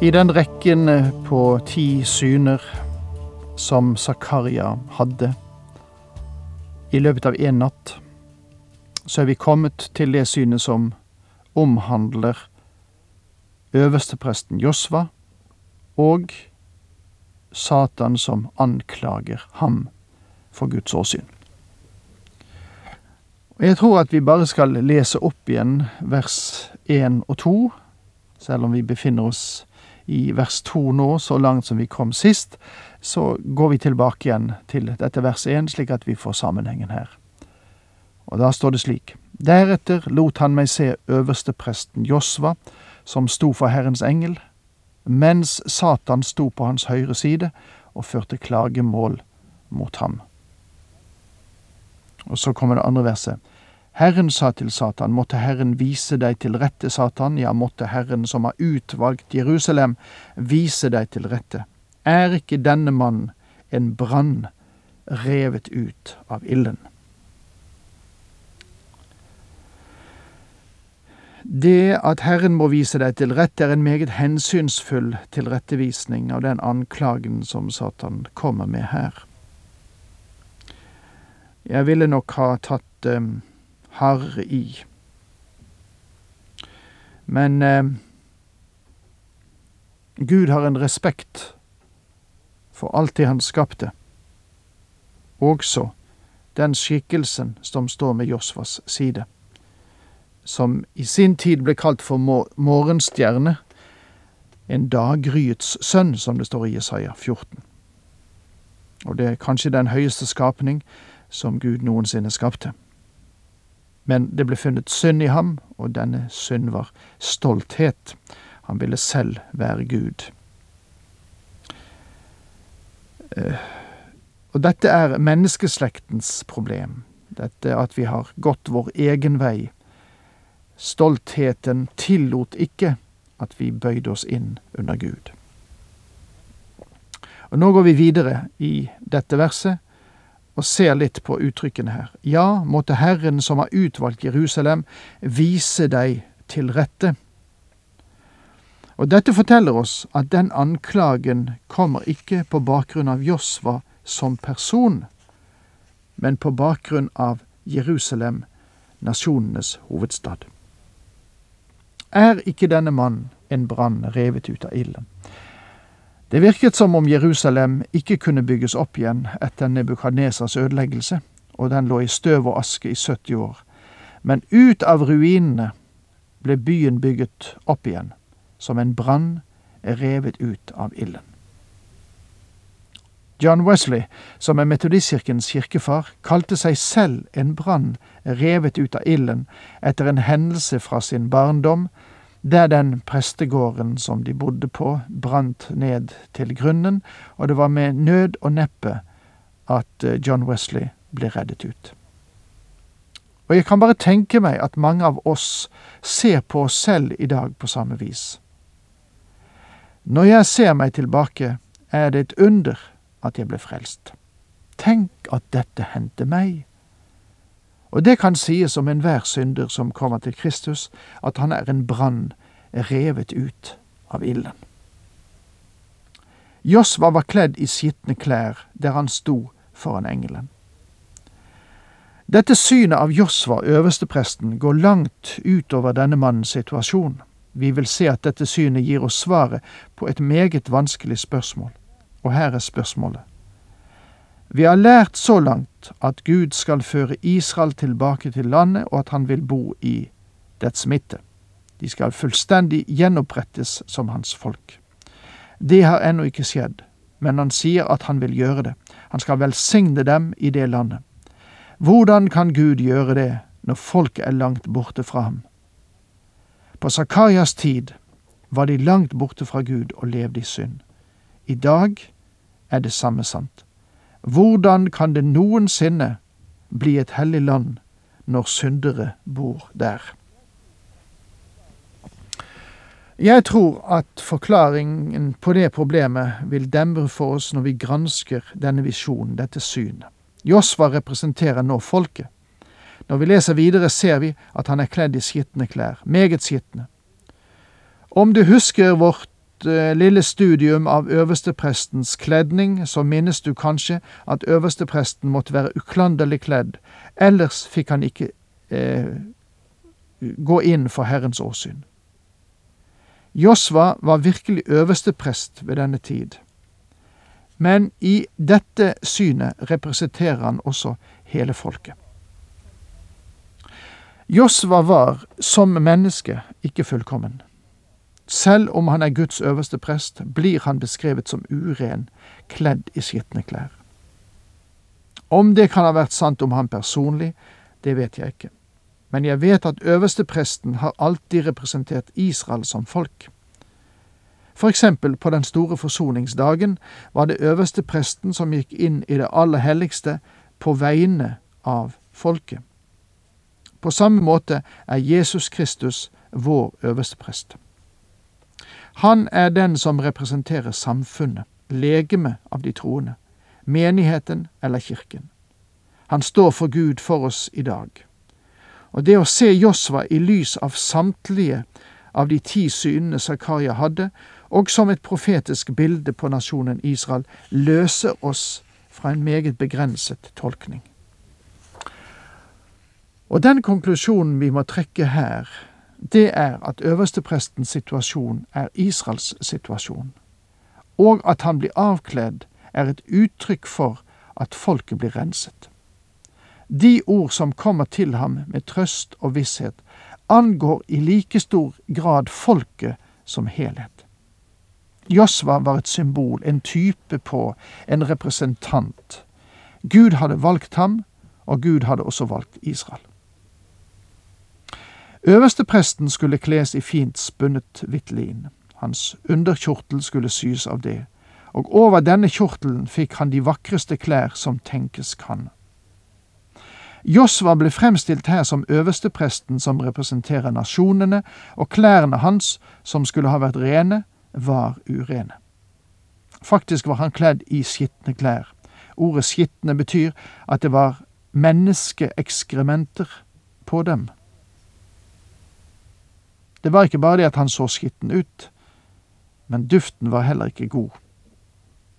I den rekken på ti syner som Zakaria hadde i løpet av én natt, så er vi kommet til det synet som omhandler øverstepresten Josva og Satan som anklager ham for Guds åsyn. Jeg tror at vi bare skal lese opp igjen vers én og to, selv om vi befinner oss i vers to nå, så langt som vi kom sist, så går vi tilbake igjen til dette vers én, slik at vi får sammenhengen her. Og da står det slik. Deretter lot han meg se øverstepresten Josva, som sto for Herrens engel, mens Satan sto på hans høyre side og førte klagemål mot ham. Og så kommer det andre verset. Herren sa til Satan, måtte Herren vise deg til rette, Satan, ja, måtte Herren som har utvalgt Jerusalem, vise deg til rette. Er ikke denne mann en brann revet ut av ilden? Det at Herren må vise deg til rette, er en meget hensynsfull tilrettevisning av den anklagen som Satan kommer med her. Jeg ville nok ha tatt um, harr i. Men eh, Gud har en respekt for alt det han skapte, også den skikkelsen som står med Josvas side som i sin tid ble kalt for morgenstjerne, en daggryets sønn, som det står i Jesaja 14. Og det er kanskje den høyeste skapning som Gud noensinne skapte. Men det ble funnet synd i ham, og denne synd var stolthet. Han ville selv være Gud. Eh, og dette er menneskeslektens problem, dette at vi har gått vår egen vei Stoltheten tillot ikke at vi bøyde oss inn under Gud. Og Nå går vi videre i dette verset og ser litt på uttrykkene her. Ja, måtte Herren som har utvalgt Jerusalem, vise deg til rette. Og Dette forteller oss at den anklagen kommer ikke på bakgrunn av Josva som person, men på bakgrunn av Jerusalem, nasjonenes hovedstad. Er ikke denne mann en brann revet ut av ilden? Det virket som om Jerusalem ikke kunne bygges opp igjen etter Nebukadnesas ødeleggelse, og den lå i støv og aske i 70 år. Men ut av ruinene ble byen bygget opp igjen, som en brann revet ut av ilden. John Wesley, som er Metodistkirkens kirkefar, kalte seg selv en brann revet ut av ilden etter en hendelse fra sin barndom, der den prestegården som de bodde på, brant ned til grunnen, og det var med nød og neppe at eh, John Wesley ble reddet ut. Og jeg kan bare tenke meg at mange av oss ser på oss selv i dag på samme vis. Når jeg ser meg tilbake, er det et under at jeg ble frelst. Tenk at dette hendte meg. Og det kan sies om enhver synder som kommer til Kristus, at han er en brann revet ut av ilden. Josva var kledd i skitne klær der han sto foran engelen. Dette synet av Josva, øverstepresten, går langt utover denne mannens situasjon. Vi vil se at dette synet gir oss svaret på et meget vanskelig spørsmål. Og her er spørsmålet. Vi har lært så langt at Gud skal føre Israel tilbake til landet, og at han vil bo i dets midte. De skal fullstendig gjenopprettes som hans folk. Det har ennå ikke skjedd, men han sier at han vil gjøre det. Han skal velsigne dem i det landet. Hvordan kan Gud gjøre det når folk er langt borte fra ham? På Zakarias tid var de langt borte fra Gud og levde i synd. I dag er det samme sant. Hvordan kan det noensinne bli et hellig land når syndere bor der? Jeg tror at forklaringen på det problemet vil demre for oss når vi gransker denne visjonen, dette synet. Josva representerer nå folket. Når vi leser videre, ser vi at han er kledd i skitne klær, meget skitne. Om du husker vårt lille studium av øversteprestens kledning, så minnes du kanskje at øverstepresten måtte være uklanderlig kledd, ellers fikk han ikke eh, gå inn for Herrens åsyn. Josva var virkelig øversteprest ved denne tid. Men i dette synet representerer han også hele folket. Josva var, som menneske, ikke fullkommen. Selv om han er Guds øverste prest, blir han beskrevet som uren, kledd i skitne klær. Om det kan ha vært sant om han personlig, det vet jeg ikke. Men jeg vet at øverstepresten har alltid representert Israel som folk. For eksempel på den store forsoningsdagen var det øverstepresten som gikk inn i det aller helligste på vegne av folket. På samme måte er Jesus Kristus vår øversteprest. Han er den som representerer samfunnet, legemet av de troende, menigheten eller kirken. Han står for Gud for oss i dag. Og det å se Josva i lys av samtlige av de ti synene Zakaria hadde, og som et profetisk bilde på nasjonen Israel, løser oss fra en meget begrenset tolkning. Og den konklusjonen vi må trekke her, det er at øversteprestens situasjon er Israels situasjon, og at han blir avkledd er et uttrykk for at folket blir renset. De ord som kommer til ham med trøst og visshet, angår i like stor grad folket som helhet. Josva var et symbol, en type på, en representant. Gud hadde valgt ham, og Gud hadde også valgt Israel. Øverstepresten skulle kles i fint spunnet hvitt lin. Hans underkjortel skulle sys av det, og over denne kjortelen fikk han de vakreste klær som tenkes kan. Josva ble fremstilt her som øverstepresten som representerer nasjonene, og klærne hans, som skulle ha vært rene, var urene. Faktisk var han kledd i skitne klær. Ordet skitne betyr at det var menneskeekskrementer på dem. Det var ikke bare det at han så skitten ut, men duften var heller ikke god.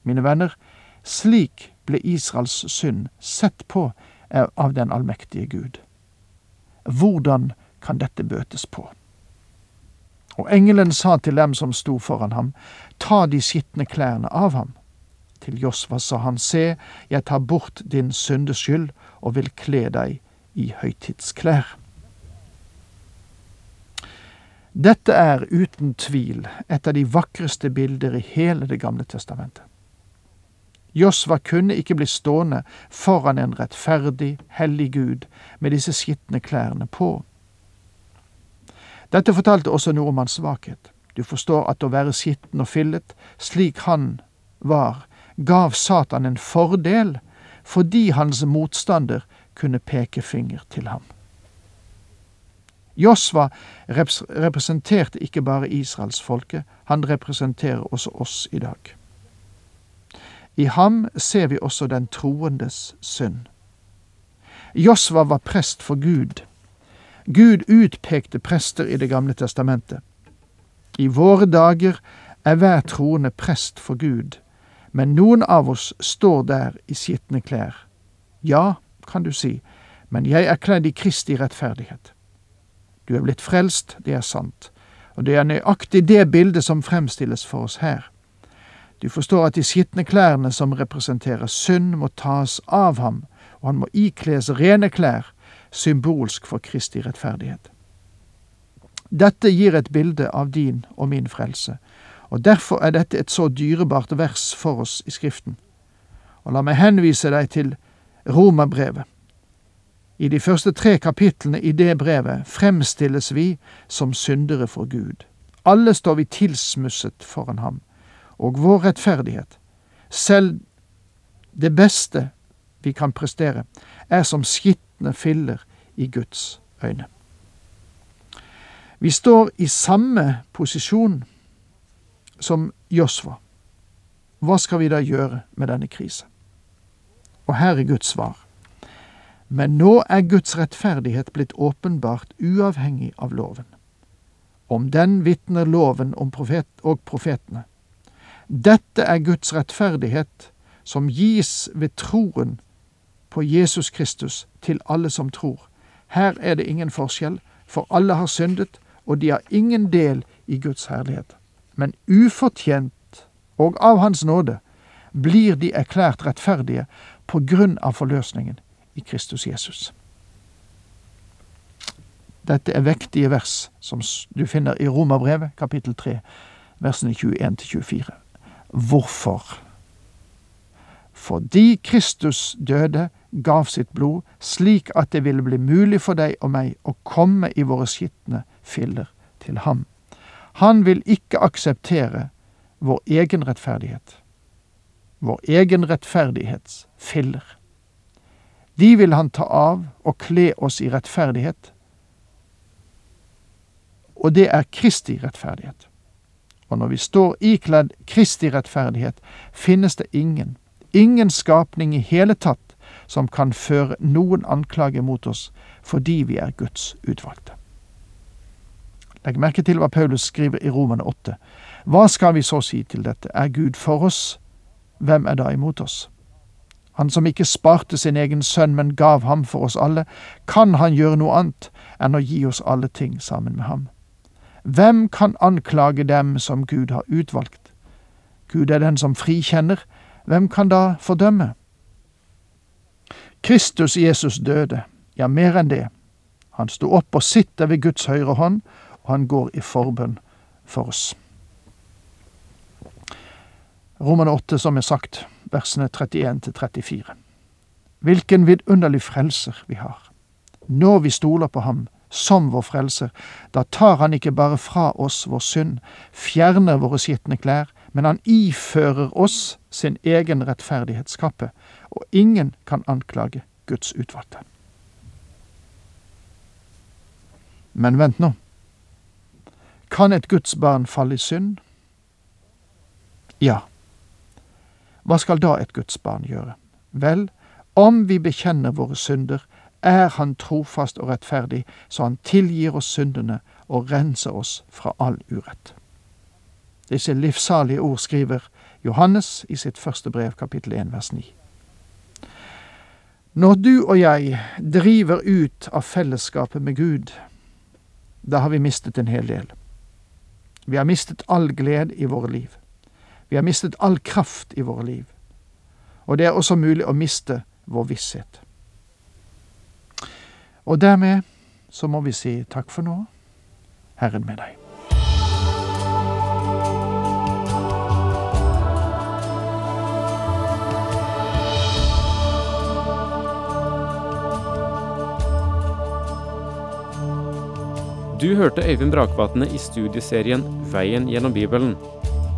Mine venner, slik ble Israels synd sett på av den allmektige Gud. Hvordan kan dette bøtes på? Og engelen sa til dem som sto foran ham, ta de skitne klærne av ham. Til Josva sa han, se, jeg tar bort din syndes skyld og vil kle deg i høytidsklær. Dette er uten tvil et av de vakreste bilder i hele Det gamle testamentet. Josva kunne ikke bli stående foran en rettferdig, hellig Gud med disse skitne klærne på. Dette fortalte også noe om hans svakhet. Du forstår at å være skitten og fillet, slik han var, gav Satan en fordel fordi hans motstander kunne peke finger til ham. Josva representerte ikke bare Israels folke, han representerer også oss i dag. I ham ser vi også den troendes synd. Josva var prest for Gud. Gud utpekte prester i Det gamle testamentet. I våre dager er hver troende prest for Gud, men noen av oss står der i skitne klær. Ja, kan du si, men jeg er kledd i Kristi rettferdighet. Du er blitt frelst, det er sant, og det er nøyaktig det bildet som fremstilles for oss her. Du forstår at de skitne klærne som representerer synd, må tas av ham, og han må ikles rene klær, symbolsk for Kristi rettferdighet. Dette gir et bilde av din og min frelse, og derfor er dette et så dyrebart vers for oss i Skriften. Og la meg henvise deg til Romerbrevet. I de første tre kapitlene i det brevet fremstilles vi som syndere for Gud. Alle står vi tilsmusset foran ham, og vår rettferdighet, selv det beste vi kan prestere, er som skitne filler i Guds øyne. Vi står i samme posisjon som Josva. Hva skal vi da gjøre med denne krisen? Og her er Guds svar. Men nå er Guds rettferdighet blitt åpenbart uavhengig av loven. Om den vitner loven om profet og profetene. Dette er Guds rettferdighet, som gis ved troen på Jesus Kristus til alle som tror. Her er det ingen forskjell, for alle har syndet, og de har ingen del i Guds herlighet. Men ufortjent og av Hans nåde blir de erklært rettferdige på grunn av forløsningen i Kristus Jesus. Dette er vektige vers som du finner i Romerbrevet kapittel 3, versene 21-24. Hvorfor? Fordi Kristus døde, gav sitt blod, slik at det ville bli mulig for deg og meg å komme i våre skitne filler til ham. Han vil ikke akseptere vår egen rettferdighet, vår egen rettferdighets filler. De vil han ta av og kle oss i rettferdighet, og det er Kristi rettferdighet. Og når vi står ikledd Kristi rettferdighet, finnes det ingen, ingen skapning i hele tatt, som kan føre noen anklage mot oss fordi vi er Guds utvalgte. Legg merke til hva Paulus skriver i Romane 8. Hva skal vi så si til dette? Er Gud for oss? Hvem er da imot oss? Han som ikke sparte sin egen sønn, men gav ham for oss alle, kan han gjøre noe annet enn å gi oss alle ting sammen med ham? Hvem kan anklage dem som Gud har utvalgt? Gud er den som frikjenner, hvem kan da fordømme? Kristus Jesus døde, ja, mer enn det. Han sto opp og sitter ved Guds høyre hånd, og han går i forbønn for oss. Roman 8, som er sagt, versene 31 til 34. Hvilken vidunderlig frelser vi har. Når vi stoler på ham som vår frelser, da tar han ikke bare fra oss vår synd, fjerner våre skitne klær, men han ifører oss sin egen rettferdighetskappe, og ingen kan anklage Guds utvalgte. Men vent nå. Kan et Guds barn falle i synd? Ja. Hva skal da et Guds barn gjøre? Vel, om vi bekjenner våre synder, er Han trofast og rettferdig, så Han tilgir oss syndene og renser oss fra all urett. Disse livssalige ord skriver Johannes i sitt første brev, kapittel 1, vers 9. Når du og jeg driver ut av fellesskapet med Gud, da har vi mistet en hel del. Vi har mistet all glede i våre liv. Vi har mistet all kraft i våre liv. Og det er også mulig å miste vår visshet. Og dermed så må vi si takk for nå. Herren med deg. Du hørte Øyvind Brakvatne i studieserien Veien gjennom Bibelen.